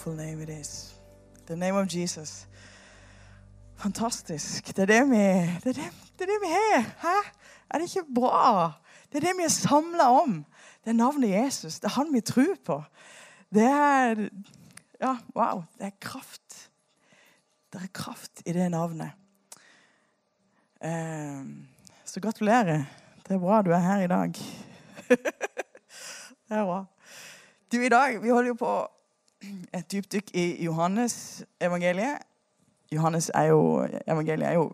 powerful name it is. The name of Jesus. Fantastisk. Det er det vi, det er det, det er det vi har. Hæ? Er det ikke bra? Det er det vi er samla om. Det er navnet Jesus. Det er han vi tror på. Det er Ja, wow. Det er kraft. Det er kraft i det navnet. Eh, så gratulerer. Det er bra du er her i dag. det er bra. Du, i dag, Vi holder jo på et dypdykk i Johannes evangeliet. Johannes er jo, evangeliet er jo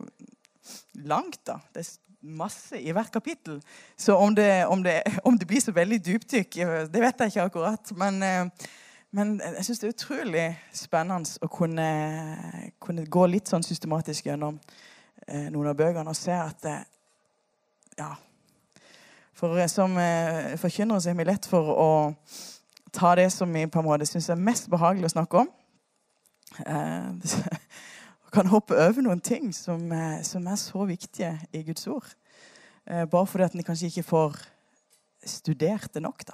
langt, da. Det er masse i hvert kapittel. Så om det, om det, om det blir så veldig dypdykk, det vet jeg ikke akkurat. Men, eh, men jeg syns det er utrolig spennende å kunne, kunne, gå litt sånn systematisk gjennom eh, noen av bøkene og se at det, Ja. For som eh, forkynnere så er vi lett for å ta det som vi på en måte syns er mest behagelig å snakke om. Eh, kan hoppe over noen ting som, eh, som er så viktige i Guds ord. Eh, bare fordi at en kanskje ikke får studert det nok. da.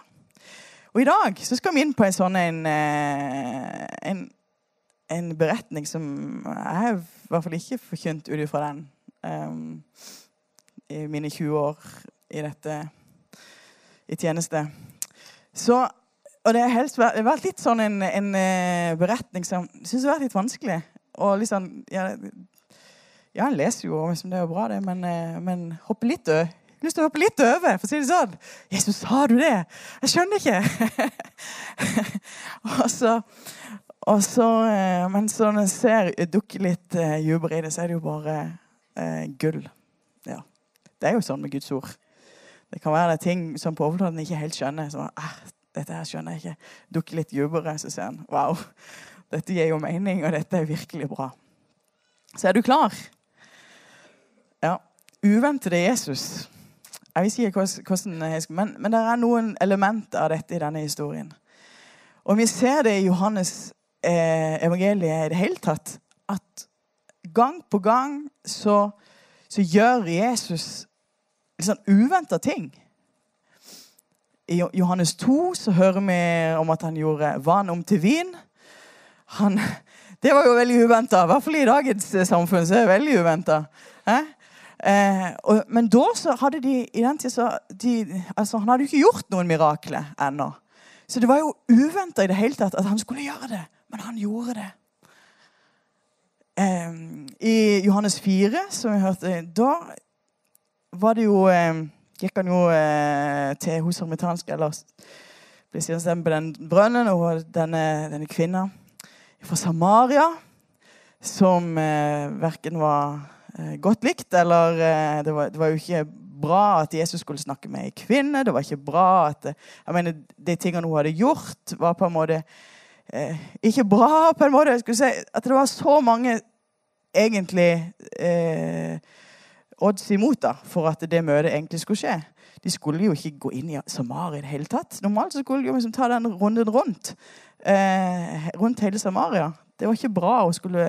Og I dag så skal vi inn på en sånn en, eh, en, en beretning som jeg i hvert fall ikke forkynt ut ifra den um, i mine 20 år i dette i tjeneste. Så og det helst vært, var litt sånn en, en beretning som jeg syns har vært litt vanskelig. Og liksom Ja, ja jeg leser jo, liksom, det er jo bra, det, men, men hoppe litt over. Lyst til å hoppe litt over, for å si det sånn. 'Jesus, sa du det?' Jeg skjønner ikke. og så, og så Men så når jeg ser dukker litt uh, jubel i det, så er det jo bare uh, gull. Ja. Det er jo sånn med Guds ord. Det kan være det ting som på overflaten ikke helt skjønner. Så, ah, dette her skjønner jeg ikke. Dukker litt dypere, så sier han wow. Dette gir jo mening, og dette er virkelig bra. Så er du klar? Ja. Uventede Jesus. Jeg vil si hvordan jeg skal, men, men det er noen elementer av dette i denne historien. Og vi ser det i Johannes eh, evangeliet i det hele tatt. At gang på gang så, så gjør Jesus liksom uventa ting. I Johannes 2 så hører vi om at han gjorde vann om til vin. Han, det var jo veldig uventa. I hvert fall i dagens samfunn så er det veldig uventa. Eh? Eh, men da så hadde de i den tid så de, altså, Han hadde jo ikke gjort noen mirakler ennå. Så det var jo uventa i det hele tatt at han skulle gjøre det. Men han gjorde det. Eh, I Johannes 4, som vi hørte, da var det jo eh, Gikk han jo eh, til hos hermetanske, eller ble stemme på den brønnen, og denne, denne kvinna fra Samaria som eh, verken var eh, godt likt eller eh, det, var, det, var, jo ikke bra at Jesus skulle snakke med ei kvinne. Det var ikke bra at eh, jeg mener, De tingene hun hadde gjort, var på en måte eh, ikke bra. på en måte. Jeg skulle si At det var så mange egentlig eh, odds imot da, for at det møtet egentlig skulle skje. De skulle jo ikke gå inn i Samaria i det hele tatt. Normalt skulle de liksom ta den runden rundt eh, rundt hele Samaria. Det var ikke bra å skulle,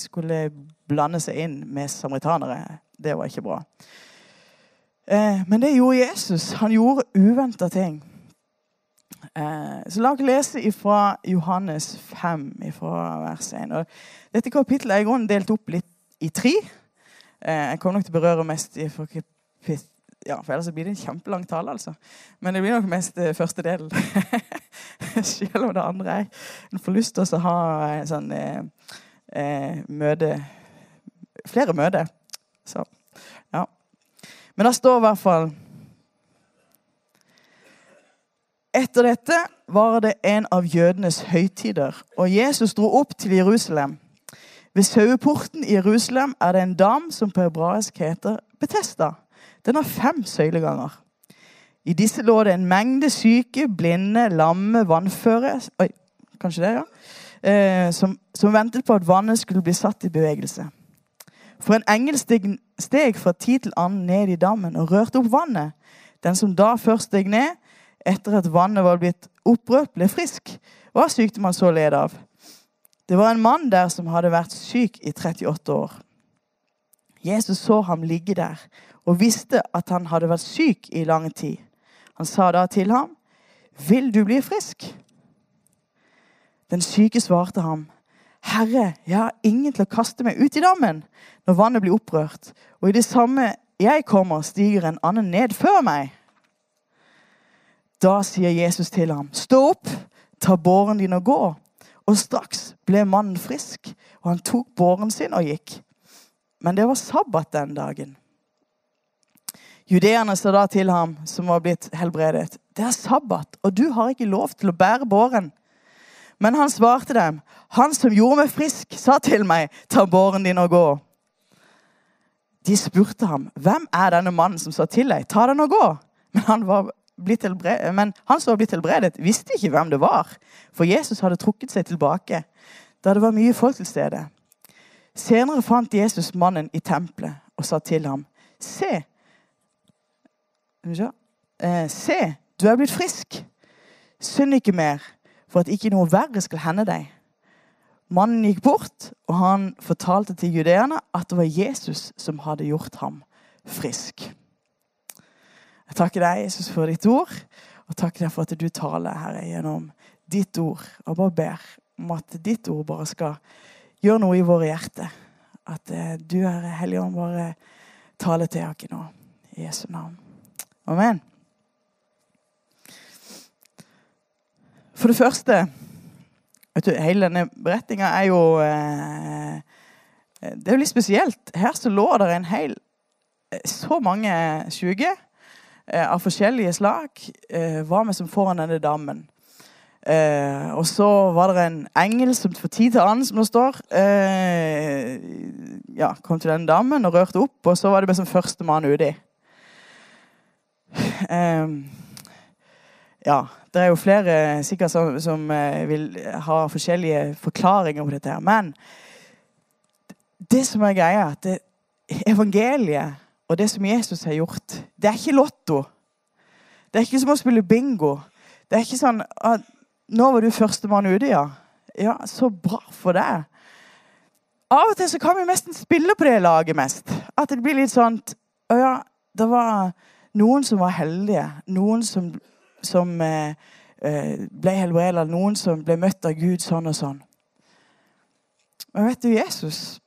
skulle, blande seg inn med samaritanere. Det var ikke bra. Eh, men det gjorde Jesus. Han gjorde uventa ting. Eh, så la oss lese fra Johannes 5, fra vers 1. Og dette kapittelet er i grunnen delt opp litt i tre. Eh, jeg kommer nok til å berøre mest i ja, for ellers blir det en kjempelang tale, altså. Men det blir nok mest eh, første del. Selv om det andre er En får lyst til å ha sånn eh, eh, møte Flere møter. Så ja. Men det står i hvert fall Etter dette var det en av jødenes høytider, og Jesus dro opp til Jerusalem. Ved saueporten i Jerusalem er det en dam som på hebraisk heter Betesta. Den har fem søyleganger. I disse lå det en mengde syke, blinde, lamme, vannføre Oi, kanskje det, ja. Eh, som, som, ventet på at vannet skulle bli satt i bevegelse. For en engel steg, steg fra tid til annen ned i dammen og rørte opp vannet. Den som da først steg ned, etter at vannet var blitt opprørt, ble frisk. Hva sykte man så led av? Det var en mann der som hadde vært syk i 38 år. Jesus så ham ligge der og visste at han hadde vært syk i lang tid. Han sa da til ham, 'Vil du bli frisk?' Den syke svarte ham, Herre, jeg har ingen til å kaste meg ut i dammen når vannet blir opprørt, og i det samme jeg kommer, stiger en annen ned før meg. Da sier Jesus til ham, stå opp, ta båren din og gå. Og straks ble mannen frisk, og han tok båren sin og gikk. Men det var sabbat den dagen. Judeerne sa da til ham, som var blitt helbredet, det er sabbat, og du har ikke lov til å bære båren. Men han svarte dem, han som gjorde meg frisk, sa til meg, ta båren din og gå. De spurte ham, hvem er denne mannen som sa til deg, ta den og gå? Men han, men han som var blitt helbredet, visste ikke hvem det var, for Jesus hadde trukket seg tilbake da det var mye folk til stede. Senere fant Jesus mannen i tempelet og sa til ham, se, Eh, se, du er blitt frisk. Synd ikke mer, for at ikke noe verre skal hende deg. Mannen gikk bort, og han fortalte til judeerne at det var Jesus som hadde gjort ham frisk. Jeg takker deg, Jesus, for ditt ord, og takker deg for at du taler, Herre, gjennom ditt ord. Og bare ber om at ditt ord bare skal gjøre noe i våre hjerter. At eh, du, Herre Helligånd, bare taler til oss nå. I Jesu navn. Amen. For det første vet du, Hele denne beretninga er jo eh, Det er jo litt spesielt. Her så lå det en hel Så mange syke eh, av forskjellige slag eh, var vi som foran denne dammen. Eh, og så var det en engel som for tid til annen, som det står, eh, ja, kom til denne dammen og rørte opp. Og så var det med som førstemann uti. Eh, ja, det er jo flere sikkert som, som uh, vil ha forskjellige forklaringer på dette. her, Men det som er greia, at evangeliet og det som Jesus har gjort, det er ikke lotto. Det er ikke som å spille bingo. Det er ikke sånn at 'Nå var du førstemann ute, ja.' Ja, så bra for deg. Av og til så kan vi nesten spille på det laget mest. At det blir litt sånn Å ja, det var noen som var heldige, noen som, som eh, eh ble helbredet, noen som ble møtt av Gud sånn og sånn. Men vet du, Jesus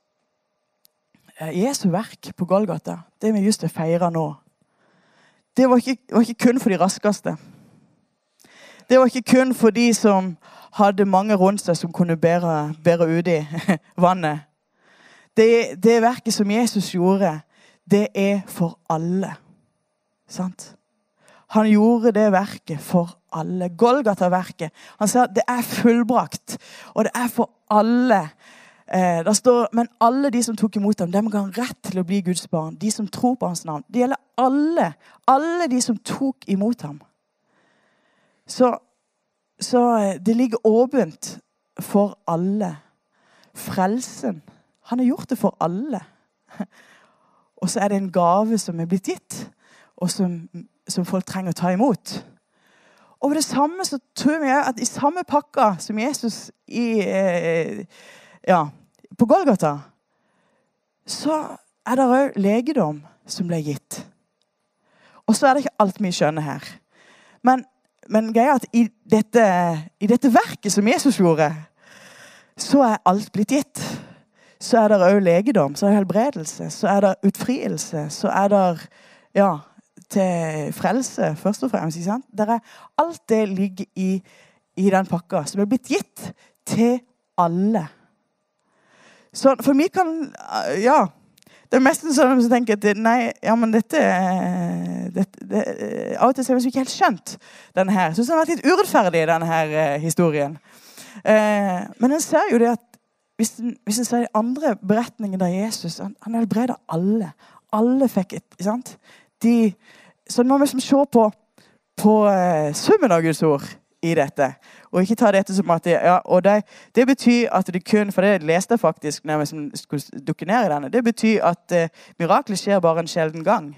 Jesu verk på Golgata, det vi just feirer nå, det var ikke, var ikke kun for de raskeste. Det var ikke kun for de som hadde mange rundt seg som kunne bære, bære uti vannet. Det, det verket som Jesus gjorde, det er for alle. Sant? Han gjorde det verket for alle. Golgata-verket. Han sa det er fullbrakt, og det er for alle. Eh, der står, Men alle de som tok imot ham, dem ga han rett til å bli Guds barn. De som tror på hans navn. Det gjelder alle. Alle de som tok imot ham. Så, så eh, det ligger åpent for alle. Frelsen. Han har gjort det for alle. Og så er det en gave som er blitt gitt og som, som, folk trenger å ta imot. Og det samme så tror vi at i samme pakka som Jesus i, eh, ja, på Golgata, så er det òg legedom som ble gitt. Og så er det ikke alt vi skjønner her. Men, men greia at i dette, i dette verket som Jesus gjorde, så er alt blitt gitt. Så er det òg legedom, så er det helbredelse, så er det utfrielse, så er det ja, til frelse, først og fremst. ikke sant? Er, alt det ligger i, i den pakka, som er blitt gitt til alle. Så for meg kan Ja. Det er mest sånn som tenker at nei, ja, men dette, dette det, Av og til har vi ikke helt skjønt denne her. Syns den har vært litt urettferdig, denne her historien. Eh, men en ser jo det at hvis en, en ser andre beretningene der Jesus Han, han helbreder alle. Alle fikk et sant? de Så nå må vi liksom se på, på summen av Guds ord i dette. Og ikke ta dette som at det, ja, og de, det betyr at det kun For det leste jeg faktisk når jeg liksom skulle dukke ned i denne. Det betyr at eh, miraklet skjer bare en sjelden gang.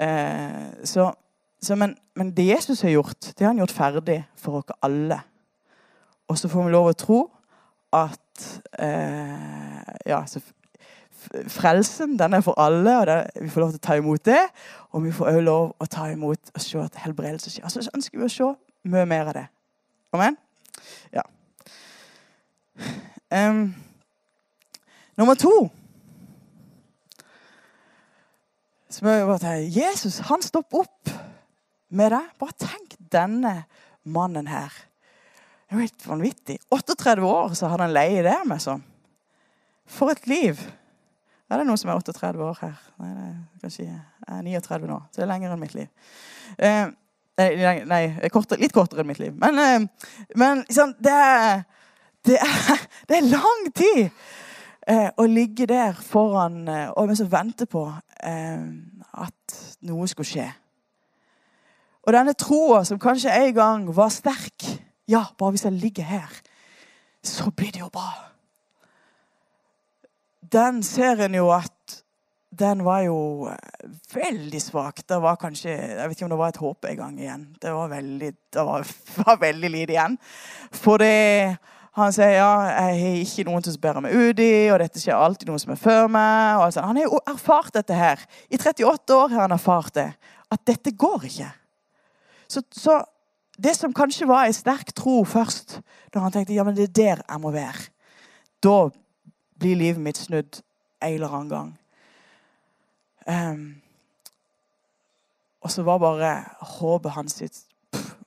Eh, så, så men, men, det Jesus har gjort, det har han gjort ferdig for oss alle. Og så får vi lov å tro at eh, Ja, så frelsen den er for alle, og det, vi får lov til å ta imot det. Og vi får òg lov å ta imot og se at helbredelse skjer. Altså, så ønsker vi å se mye mer av det. Amen? Ja. Um, nummer to så må jeg bare tenke, Jesus han stopper opp med deg. Bare tenk denne mannen her. Det er jo helt vanvittig. 38 år så hadde han leie der med sånn. For et liv. Er det noen som er 38 år her? Nei, det er kanskje jeg er 39 nå. Så det er lenger enn mitt liv. Eh, nei, nei kortere, litt kortere enn mitt liv. Men, eh, men sånn, det, er, det, er, det, er, lang tid eh, å ligge der foran eh, og mens venter på eh, at noe skulle skje. Og denne troa som kanskje en gang var sterk Ja, bare hvis jeg ligger her, så blir det jo bra. Den ser en jo at den var jo eh, veldig svak. Det var kanskje Jeg vet ikke om det var et håp en gang igjen. Det var veldig, det var, var veldig lite igjen. For det han sier ja, jeg har ikke noen til å spørre meg ut i, og dette skjer alltid noen som er før meg. Og han har jo erfart dette her. I 38 år har han erfart det. At dette går ikke. Så, så, det som kanskje var en sterk tro først, da han tenkte ja, men det er der jeg må være, da blir livet mitt snudd en eller annen gang. Um, og så var bare håpet hans sitt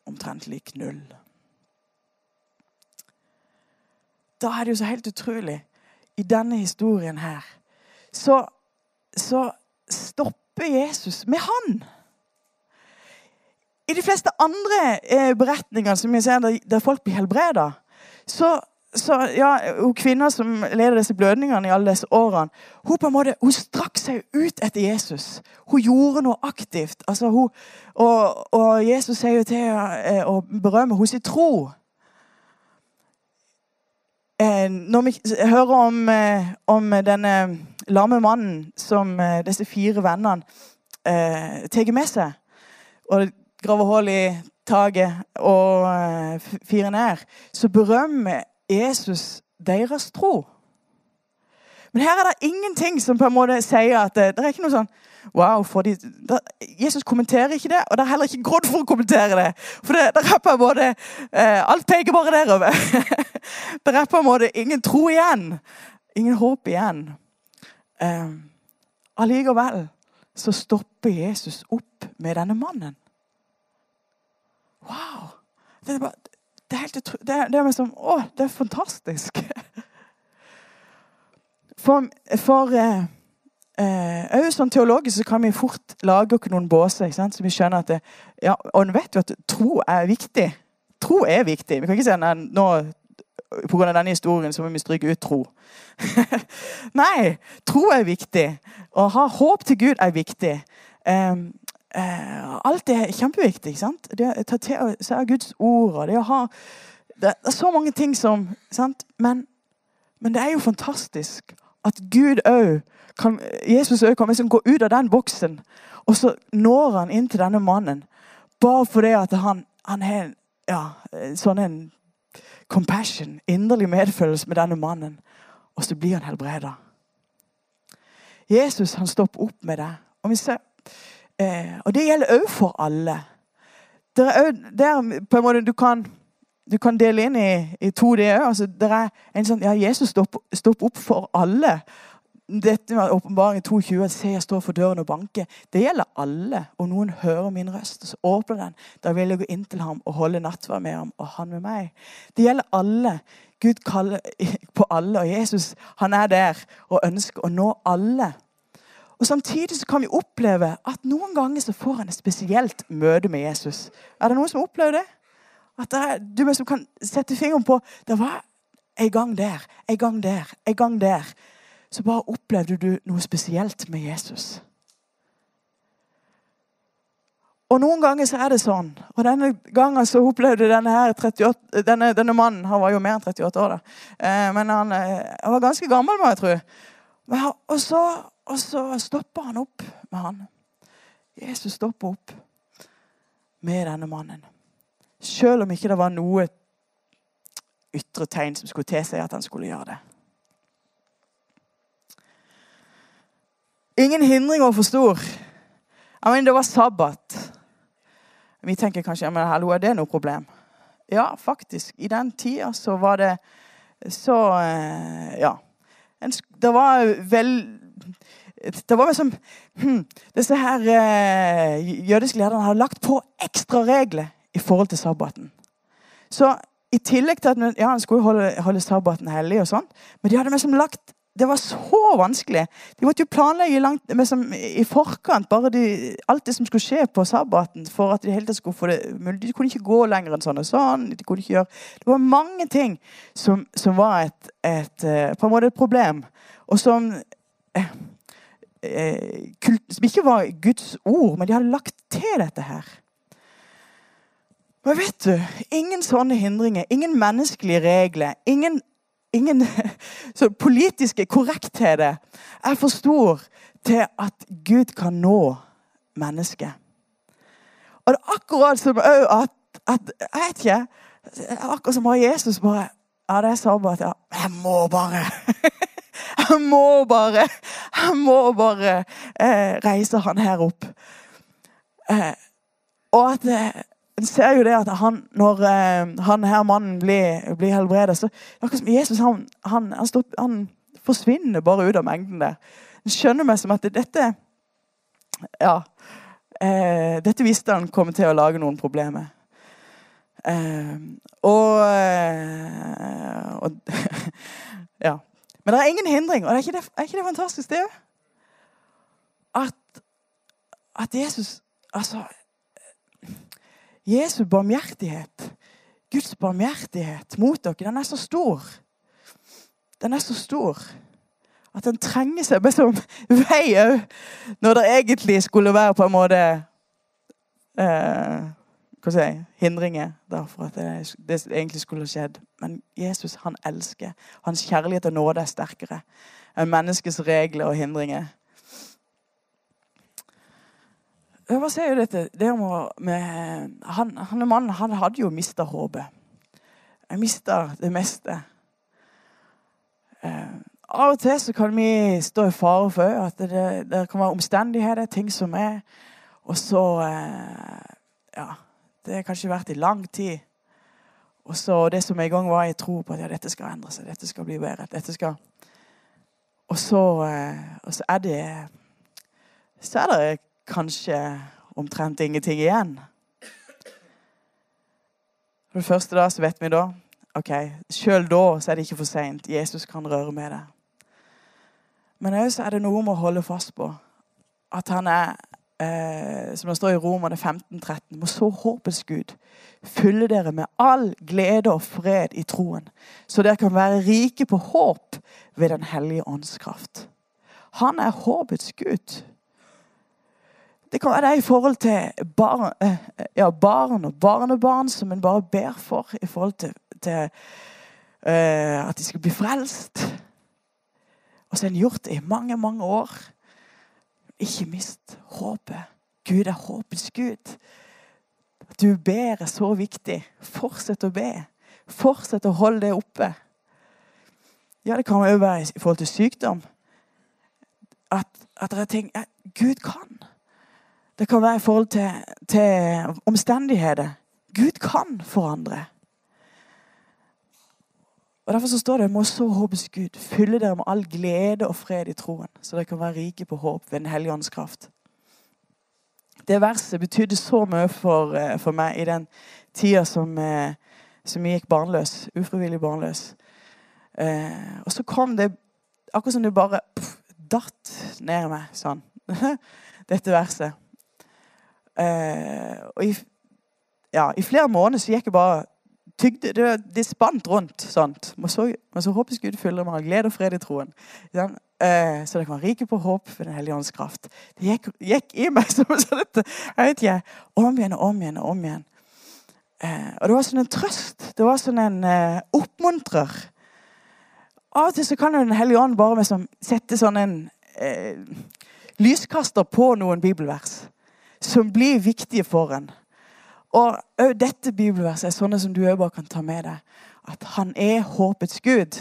omtrent lik null. Da er det jo så helt utrolig. I denne historien her så, så stopper Jesus med han. I de fleste andre eh, beretninger som jeg ser der, der folk blir helbreda, så, så ja, hun kvinna som leder disse blødningene i alle disse årene, hun på en måte, hun strakk seg ut etter Jesus. Hun gjorde noe aktivt. Altså, hun, og, og, Jesus sier jo til henne og berømmer hennes tro. Eh, når vi hører om, eh, om denne lamme mannen som eh, disse fire vennene eh, tar med seg og graver hull i taket og eh, firer ned, så berømmer Jesus deres tro. Men her er det ingenting som på en måte sier at det, det er ikke noe sånn Wow, de, det, Jesus kommenterer ikke det, og det er heller ikke grunn for å kommentere det. For det, det er på en måte eh, Alt peker bare derover. det er på en måte ingen tro igjen. Ingen håp igjen. Eh, allikevel så stopper Jesus opp med denne mannen. Wow! Det er, bare, det er helt det er, det er liksom, Å, det er fantastisk! For, for eh, eh, sånn Teologisk så kan vi fort lage oss noen båser. ikke sant? Så vi skjønner at det, ja, Og en vet jo at tro er viktig. Tro er viktig. Vi kan ikke si at nå pga. denne historien så må vi stryke ut tro. Nei, tro er viktig. Å ha håp til Gud er viktig. Eh, alt det er kjempeviktig. sant? Det å ta til seg av Guds ord og det å ha Det er så mange ting som sant? Men, men det er jo fantastisk at Gud òg kan Jesus òg kan liksom gå ut av den boksen, og så når han inn til denne mannen. Bare fordi at han, han har ja, sånn en compassion, inderlig medfølelse med denne mannen. Og så blir han helbreda. Jesus han stopper opp med det. Og vi ser Eh, og det gjelder òg for alle. Det er der på en måte du kan, du kan dele inn i, i to, det òg. Altså, det er en sånn Ja, Jesus stopper stopp opp for alle. Dette med åpenbaringen 22, at se jeg står for døren og banker, det gjelder alle. Og noen hører min røst, så åpner den. Da vil jeg gå inn til ham og holde nattverd med ham, og han med meg. Det gjelder alle. Gud kaller på alle, og Jesus han er der og ønsker å nå alle. Og Samtidig så kan vi oppleve at noen ganger så får han et spesielt møte med Jesus. Er det noen som opplever det? At det er, du som kan sette fingeren på Det var en gang der, en gang der, en gang der. Så bare opplevde du noe spesielt med Jesus. Og Noen ganger så er det sånn. Og Denne gangen så opplevde denne, her 38, denne, denne mannen Han var jo mer enn 38 år, da. Eh, men han, eh, han, var ganske gammel, må jeg tro. Og så og så stopper han opp med han. Jesus stopper opp med denne mannen. Selv om ikke det var noe ytre tegn som skulle tilsi at han skulle gjøre det. Ingen hindringer for stor. Jeg mener, det var sabbat. Vi tenker kanskje hallo, er det noe problem? Ja, faktisk. I den tida så var det så eh, Ja. En, det var vel det var liksom hm, Disse her eh, jødiske lederne hadde lagt på ekstra regler i forhold til sabbaten. Så i tillegg til at ja, han skulle holde, holde sabbaten hellig, og sånt, men de hadde liksom lagt det var så vanskelig. De måtte jo planlegge langt, liksom, i forkant bare de, alt det som skulle skje på sabbaten. for at De hele skulle få det De kunne ikke gå lenger enn sånn og sånn. de kunne ikke gjøre, Det var mange ting som, som var et, et, eh, på en måte et problem. Og som, eh, eh, kult, som ikke var Guds ord, men de hadde lagt til dette her. Men vet du, ingen sånne hindringer, ingen menneskelige regler, ingen ingen politiske korrektheter er for stor til at Gud kan nå mennesket. Og det er akkurat som at, at Jeg vet ikke. Akkurat som bare Jesus bare Ja, det er sabbat. Ja. Jeg må bare Jeg må bare Jeg må bare eh, reise han her opp. Eh, og at eh, en ser jo det at han, når eh, han her mannen blir, blir helbredet så Jesus han, han, han, han, forsvinner bare ut av mengden der. Han skjønner meg som at dette Ja. Eh, dette visste han kom til å lage noen problemer. Eh, og, eh, og Ja. Men det er ingen hindring. Og er ikke det, er ikke det fantastisk, det? At, at Jesus Altså Jesu barmhjertighet, Guds barmhjertighet mot dere, den er så stor. Den er så stor at den trenger seg som vei òg, når det egentlig skulle være på en måte eh, hva si, hindringer da, for at det, det, egentlig skulle skjedd. Men Jesus han elsker. Hans kjærlighet og nåde er sterkere enn menneskets regler og hindringer. Hva sier dette? Det med, han, han mannen han hadde jo mista håpet. Jeg mista det meste. Eh, av og til så kan vi stå i fare for at det, det kan være omstendigheter, ting som er Og så eh, Ja, det har kanskje vært i lang tid. Og så det som en gang var i tro på at ja, dette skal endre seg, dette skal bli bedre. dette skal... Og så, eh, og så er det Så er det kanskje omtrent ingenting igjen. For det første da, så vet vi da ok, Sjøl da så er det ikke for seint. Jesus kan røre med det. Men òg er det noe med å holde fast på at han er, eh, som det står i Romerne 15-13, må så håpets Gud fylle dere med all glede og fred i troen, så dere kan være rike på håp ved Den hellige ånds kraft. Han er håpets Gud. Det kan være det i forhold til barn, eh, ja, barn og barnebarn som en bare ber for i forhold til, til uh, at de skal bli frelst. Og så har en gjort det i mange, mange år. Ikke mist håpet. Gud er håpets Gud. At du ber er så viktig. Fortsett å be. Fortsett å holde det oppe. Ja, det kan jo være i forhold til sykdom. At, at det er ting ja, Gud kan. Det kan være i forhold til, til omstendigheter. Gud kan forandre. Og Derfor så står det må så håpes Gud fylle dere med all glede og fred i troen, så dere kan være rike på håp ved Den hellige ånds kraft. Det verset betydde så mye for, eh, for meg i den tida som, eh, som jeg gikk barnløs. Ufrivillig barnløs. Eh, og så kom det akkurat som det bare pff, datt ned meg sånn. Dette verset. Eh, og i, ja, i, flere måneder så gikk jeg bare tygde, det, det spant rundt. sånt. Men så, men så håpes Gud fyller meg av glede og fred i troen. Sånn, eh, så dere kan være rike på håp for Den hellige ånds kraft. Det gikk, gikk, i meg som sånn jeg ikke, om igjen og om igjen og om igjen. Eh, og det var sånn en trøst. Det var sånn en eh, oppmuntrer. Av og til så kan jo Den hellige ånd bare liksom sette sånn en eh, lyskaster på noen bibelvers som blir viktige for en. Og òg dette bibelverset er sånne som du òg bare kan ta med deg. At han er håpets Gud.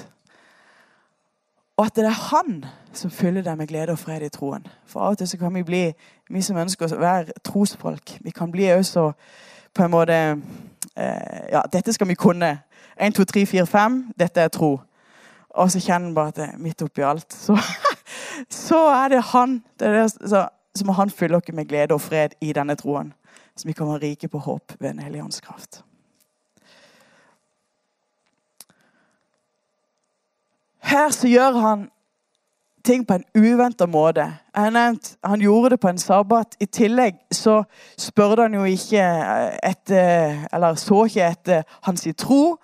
Og at det er han som fyller deg med glede og fred i troen. For av og til så kan vi bli, vi som ønsker å være trosfolk, vi kan bli også på en måte eh, Ja, dette skal vi kunne. 1, 2, 3, 4, 5. Dette er tro. Og så kjenner han bare at det, midt oppi alt, så, så er det han det er det, så, så må han fylle oss med glede og fred i denne troen. Så vi kan være rike på håp ved Den hellige ånds. Her så gjør han ting på en uventa måte. Jeg har nevnt, Han gjorde det på en sabbat. I tillegg så spurte han jo ikke etter Eller så ikke etter hans tro.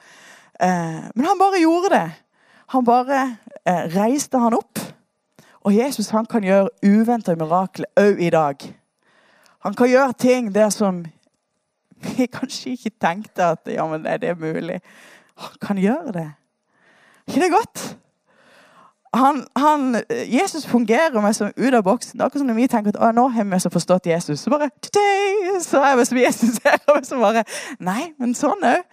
Eh, men han bare gjorde det. Han bare eh, reiste han opp. Og Jesus han kan gjøre uventa mirakler òg i dag. Han kan gjøre ting der som vi kanskje ikke tenkte at ja, men er det mulig. Han kan gjøre det. Er ikke det godt? Han, han, Jesus fungerer meg som ut av boksen. Akkurat som når vi tenker at nå har vi så forstått Jesus. Så bare så er vi som Jesus er. Og så bare, Nei, men sånn òg.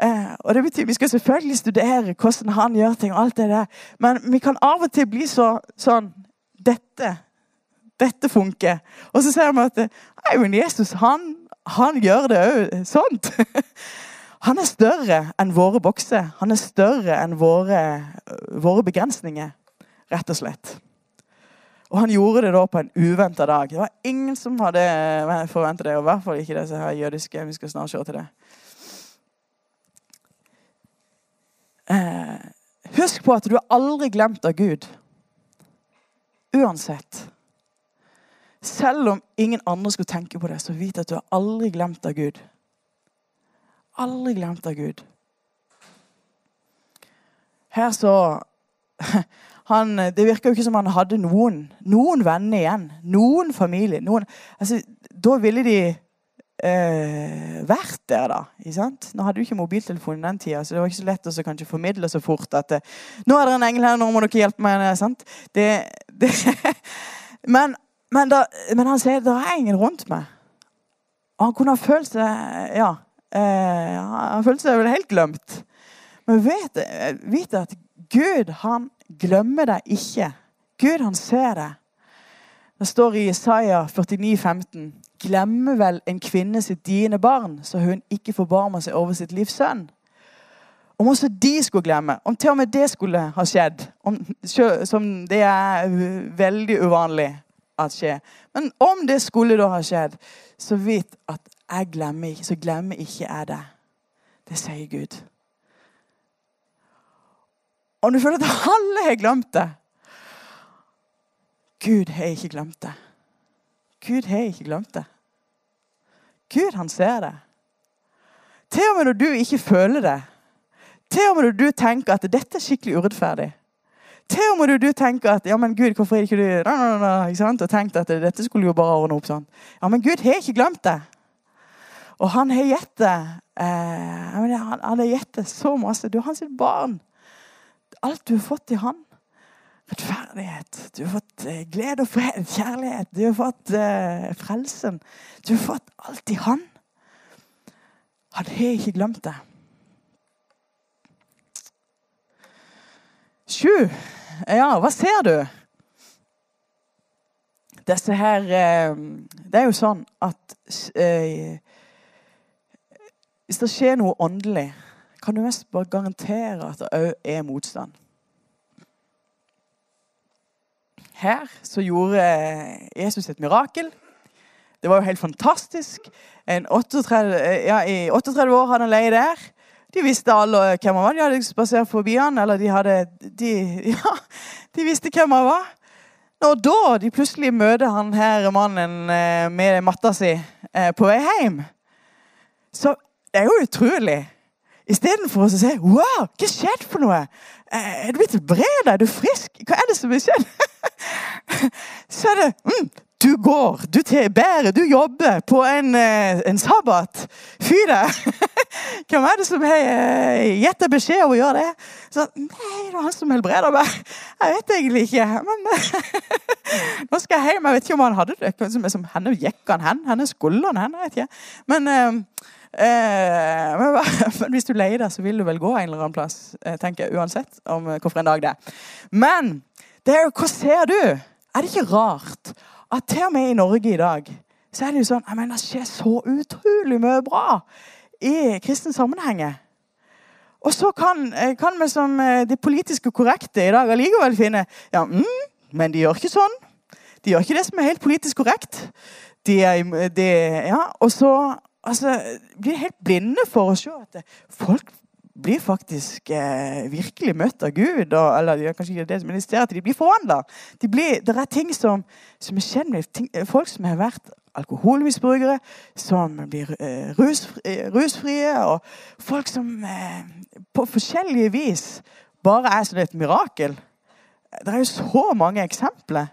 Eh, og det betyr Vi skal selvfølgelig studere hvordan han gjør ting. og alt det der. Men vi kan av og til bli så, sånn Dette dette funker. Og så ser vi at nei, men Jesus han, han gjør det òg sånt. Han er større enn våre bokser. Han er større enn våre, våre begrensninger, rett og slett. Og han gjorde det da på en uventa dag. Det var ingen som hadde forventa det. Og i hvert fall ikke disse her jødiske. Vi skal snart se til det. Eh, husk på at du er aldri glemt av Gud. Uansett. Selv om ingen andre skulle tenke på det, så vit at du er aldri glemt av Gud. Aldri glemt av Gud. Her så han, Det virker jo ikke som han hadde noen noen venner igjen. Noen familie. Noen, altså, da ville de eh, vært der, da. Ikke sant? Nå hadde du ikke mobiltelefon den tida, så det var ikke så lett å kanskje formidle så fort at eh, 'Nå er det en engel her, nå må dere hjelpe meg.' sant? Det, det men men, da, men, han sier det er ingen rundt meg. Og han kunne ha følt seg ja, eh, han følte seg vel helt glemt. Men vet, vet at Gud han glemmer deg ikke. Gud han ser deg. Det står i Isaiah 49, 15, Glemmer vel en kvinne sitt diende barn, så hun ikke forbarmer seg over sitt livs sønn? Om også de skulle glemme, om til og med det skulle ha skjedd, om, som det er veldig uvanlig at skje. Men om det skulle da ha skjedd, så vit at jeg glemmer ikke, så glemmer ikke jeg det. Det sier Gud. Om du føler at alle har glemt det Gud har ikke glemt det. Gud har ikke glemt det. Gud, han ser det. Til og med når du ikke føler det, til og med når du tenker at dette er skikkelig urettferdig til og med når du tenker at ja, men Gud, hvorfor er ikke du da, da, da, ikke sant? Og tenkt at dette skulle jo bare ordne opp sånn. Ja, men Gud har ikke glemt det. Og han har gitt det eh, han har gitt det så masse. Du er hans barn. Alt du har fått i han. Rettferdighet. Du har fått eh, glede og fred, kjærlighet. Du har fått eh, frelsen. Du har fått alt i han. Han har ikke glemt det. Sju. Ja, hva ser du? Disse her eh, Det er jo sånn at eh, Hvis det skjer noe åndelig, kan du mest bare garantere at det òg er motstand. Her så gjorde Jesus et mirakel. Det var jo helt fantastisk. 38, ja, I 38 år hadde han leid der. De visste alle hvem han var. De hadde spasert forbi han, eller de hadde de, Ja, de visste hvem han var. Og da de plutselig møter han her mannen eh, med matta si eh, på vei hjem, så det er jo utrolig. Istedenfor å si 'Wow, hva skjedde for noe?' Eh, 'Er du blitt bred? Er du frisk? Hva er det som er skjedd?' så er det mm, du går, du bærer, du jobber på en, en sabbat. Fy deg! Hvem er det som har eh, gitt deg beskjed om å gjøre det? Så, nei, det var han som helbreder meg. Jeg vet egentlig ikke. Men nå skal jeg hjem. Jeg vet ikke om han hadde det. Som, henne gikk han hen? Henne skulle han hen? Jeg vet ikke. Men, eh, eh, men, men, hvis du leier der, så vil du vel gå en eller annen plass. Eh, tenker jeg, Uansett om hvorfor en dag det er. Men det er jo, hva ser du? Er det ikke rart at til og med i Norge i dag så er det jo sånn jeg mener, Det skjer så utrolig mye bra i kristne sammenhenger. Og så kan, eh, kan vi som eh, det politiske korrekte i dag allikevel finne ja, mm, Men de gjør ikke sånn. De gjør ikke det som er helt politisk korrekt. De de, ja, og så altså, blir helt blinde for å se at folk blir faktisk eh, virkelig møtt av Gud. Og, eller de, kanskje ikke det, de ser at de blir forvandla. De det er ting som, som er kjennelig. med folk som har vært alkoholmisbrukere, som blir eh, rusfri, eh, rusfrie, og folk som eh, på forskjellige vis bare er som et mirakel. Det er jo så mange eksempler.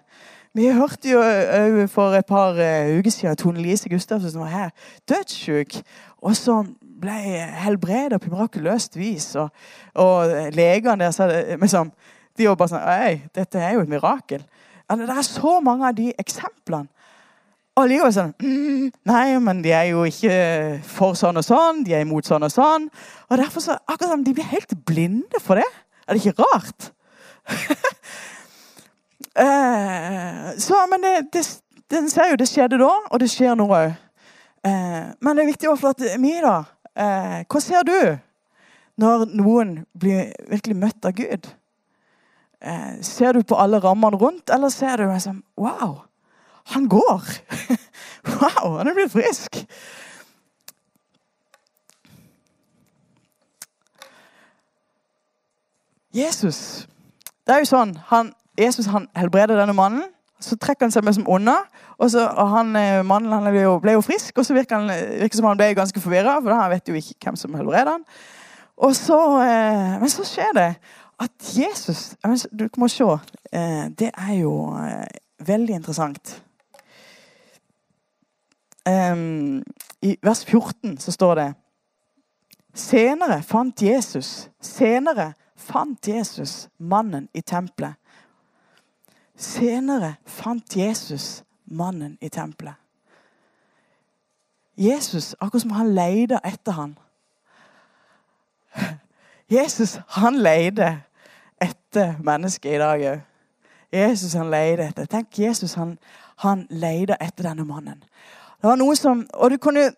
Vi hørte jo uh, for et par uh, uker siden Tone Lise Gustavsen var her, dødssyk. Og som ble helbredet på mirakuløst vis. Og, og legene der sa liksom, de var bare sånn Ei, dette er jo et mirakel. Altså, det er så mange av de eksemplene. Og likevel sånn mm, Nei, men de er jo ikke for sånn og sånn. De er imot sånn og sånn. Og derfor så, akkurat som de blir helt blinde for det. Er det ikke rart? eh, så, men det, det, den ser jo det skjedde da, og det skjer nå òg. Eh, men det er viktig for at vi, da eh, Hva ser du når noen blir virkelig møtt av Gud? Eh, ser du på alle rammene rundt, eller ser du liksom Wow! Han går! wow, han er blitt frisk! Jesus Det er jo sånn, han, Jesus han helbreder denne mannen. Så trekker han seg med som ånda, Og, og han, eh, Mannen han ble, jo, ble jo frisk, og så virker han virker som han ble ganske forvirra, for han vet jo ikke hvem som helbreder han. Og så, eh, men så skjer det at Jesus Du må se. Eh, det er jo eh, veldig interessant. Um, I vers 14 så står det Senere fant Jesus Senere fant Jesus mannen i tempelet. Senere fant Jesus mannen i tempelet. Jesus, akkurat som han leide etter han. Jesus, han leide etter mennesket i dag òg. Jesus, han leide etter. Tenk, Jesus, han, han leide etter denne mannen. Det var noe som, og du kunne,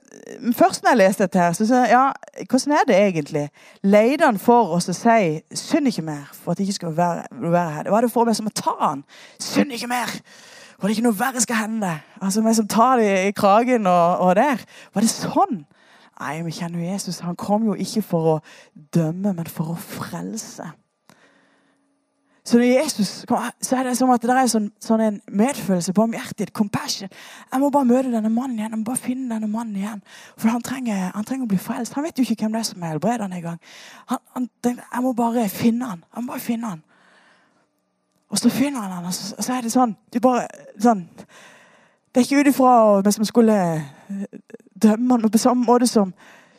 Først når jeg leste dette, her, så sa jeg ja, hvordan er det egentlig? Leide han for oss å si 'synd ikke mer', for at det ikke skal være, være her? Var det for meg som å ta han? 'Synd ikke mer'! For det er ikke noe verre skal hende. Altså, Vi som tar det i kragen og, og der. Var det sånn? Nei, vi kjenner jo Jesus. Han kom jo ikke for å dømme, men for å frelse. Så når Jesus kommer, så er det som at det er sånn, sånn en medfølelse, barmhjertighet, compassion. Jeg må bare møte denne mannen igjen. Jeg må bare finne denne mannen igjen. For han trenger, han trenger å bli frelst. Han vet jo ikke hvem det er som helbreder han engang. Jeg må bare finne han. Jeg må bare finne han. Og så finner han han, og så, så er det sånn du bare, sånn, Det er ikke ut ifra vi man skulle dømme han på samme måte som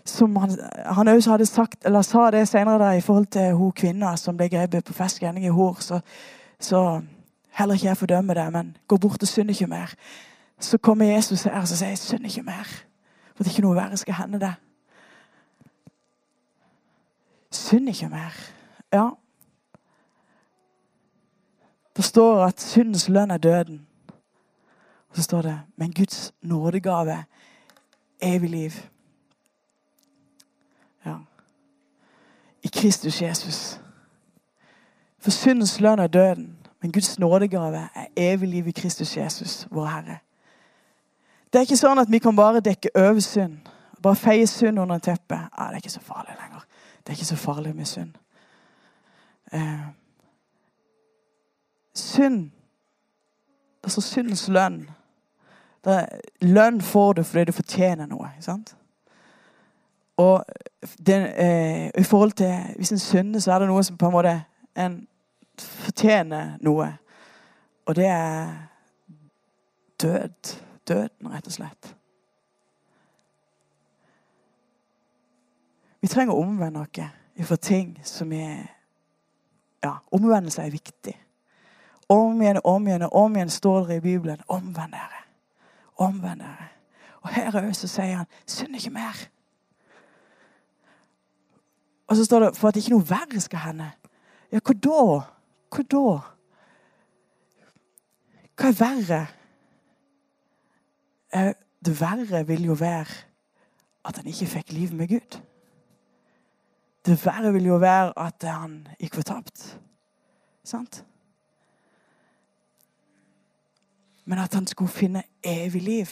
som han, han også hadde sagt, eller sa det senere da, i forhold til hun kvinna som ble grepet på fersk gjerning i hår. så, så heller ikke jeg fordømmer det, men gå bort og synd ikke mer. Så kommer Jesus her og sier synd ikke mer, for at ikke noe verre skal hende det. Synd ikke mer. Ja. Det står at syndens lønn er døden. Og så står det men Guds nådegave evig liv. Ja. I Kristus Jesus. For syndens lønn er døden, men Guds nådegave er evig liv i Kristus Jesus, vår Herre. Det er ikke sånn at vi kan bare dekke over synd. Bare feie synd under teppet. Ah, det er ikke så farlig lenger. Det er ikke så farlig med synd. Eh, synd så syndens lønn. lønn får du fordi du fortjener noe. sant? Og den, eh, i forhold til Hvis en synder, så er det noe som på en måte en fortjener noe. Og det er død. Døden, rett og slett. Vi trenger å omvende oss for ting som er Ja, omvendelse er viktig. Om igjen og om igjen og om igjen står det i Bibelen 'omvend dere'. Omvend dere. Og her òg sier han 'synd ikke mer'. Og så står det 'for at ikke noe verre skal hende'. Ja, hva da? Hva da? Hva er verre? Eh, det verre vil jo være at han ikke fikk liv med Gud. Det verre vil jo være at han gikk fortapt. Sant? Men at han skulle finne evig liv,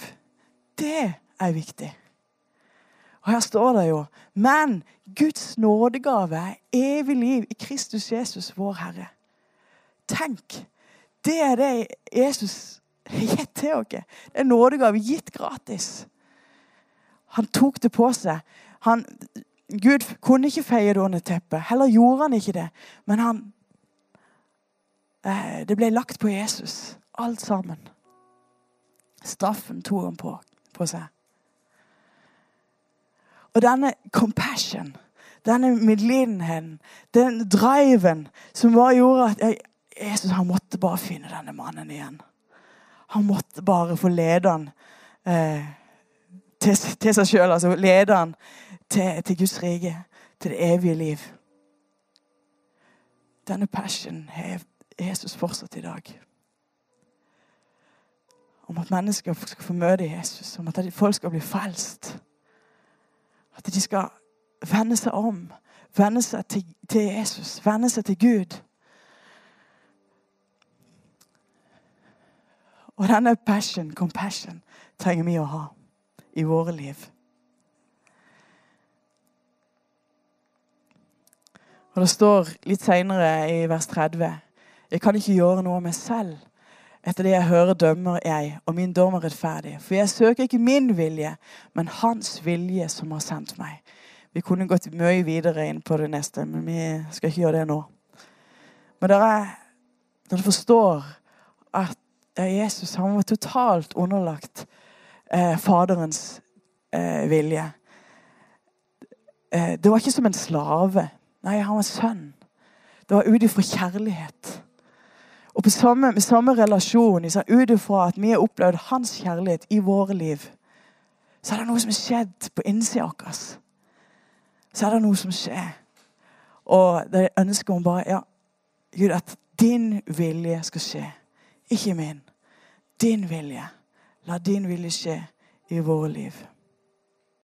det er viktig. Og her står det jo Men Guds nådegave er evig liv i Kristus Jesus, vår Herre. Tenk! Det er det Jesus har gitt til oss. Det er nådegave gitt gratis. Han tok det på seg. Han, Gud kunne ikke feie det under teppet. Heller gjorde han ikke det. Men han eh, Det ble lagt på Jesus, alt sammen. Straffen tok han på, på seg. Og denne compassion, denne medlidenheten, den driven som bare gjorde at jeg, Jesus han måtte bare finne denne mannen igjen. Han måtte bare få lede han eh, til, til, seg sjøl, altså lede han til, til Guds rike, til det evige liv. Denne passion har Jesus fortsatt i dag. Om at mennesker skal få møte Jesus, om at folk skal bli frelst. At de skal vende seg om, vende seg til, til Jesus, vende seg til Gud. Og denne passion, compassion, trenger vi å ha i våre liv. Og Det står litt seinere i vers 30.: Jeg kan ikke gjøre noe av meg selv. Etter det jeg hører, dømmer jeg, og min dom er rettferdig. For jeg søker ikke min vilje, men Hans vilje som har sendt meg. Vi kunne gått mye videre inn på det neste, men vi skal ikke gjøre det nå. Men dere, dere forstår at Jesus han var totalt underlagt eh, Faderens eh, vilje. Eh, det var ikke som en slave. Nei, han var sønn. Det var ut ifra kjærlighet. Og på samme, med samme relasjon, ut ifra at vi har opplevd hans kjærlighet i våre liv, så er det noe som har skjedd på innsida vår. Så er det noe som skjer. Og det ønsker hun bare ja, Gud, at din vilje skal skje. Ikke min. Din vilje. La din vilje skje i våre liv.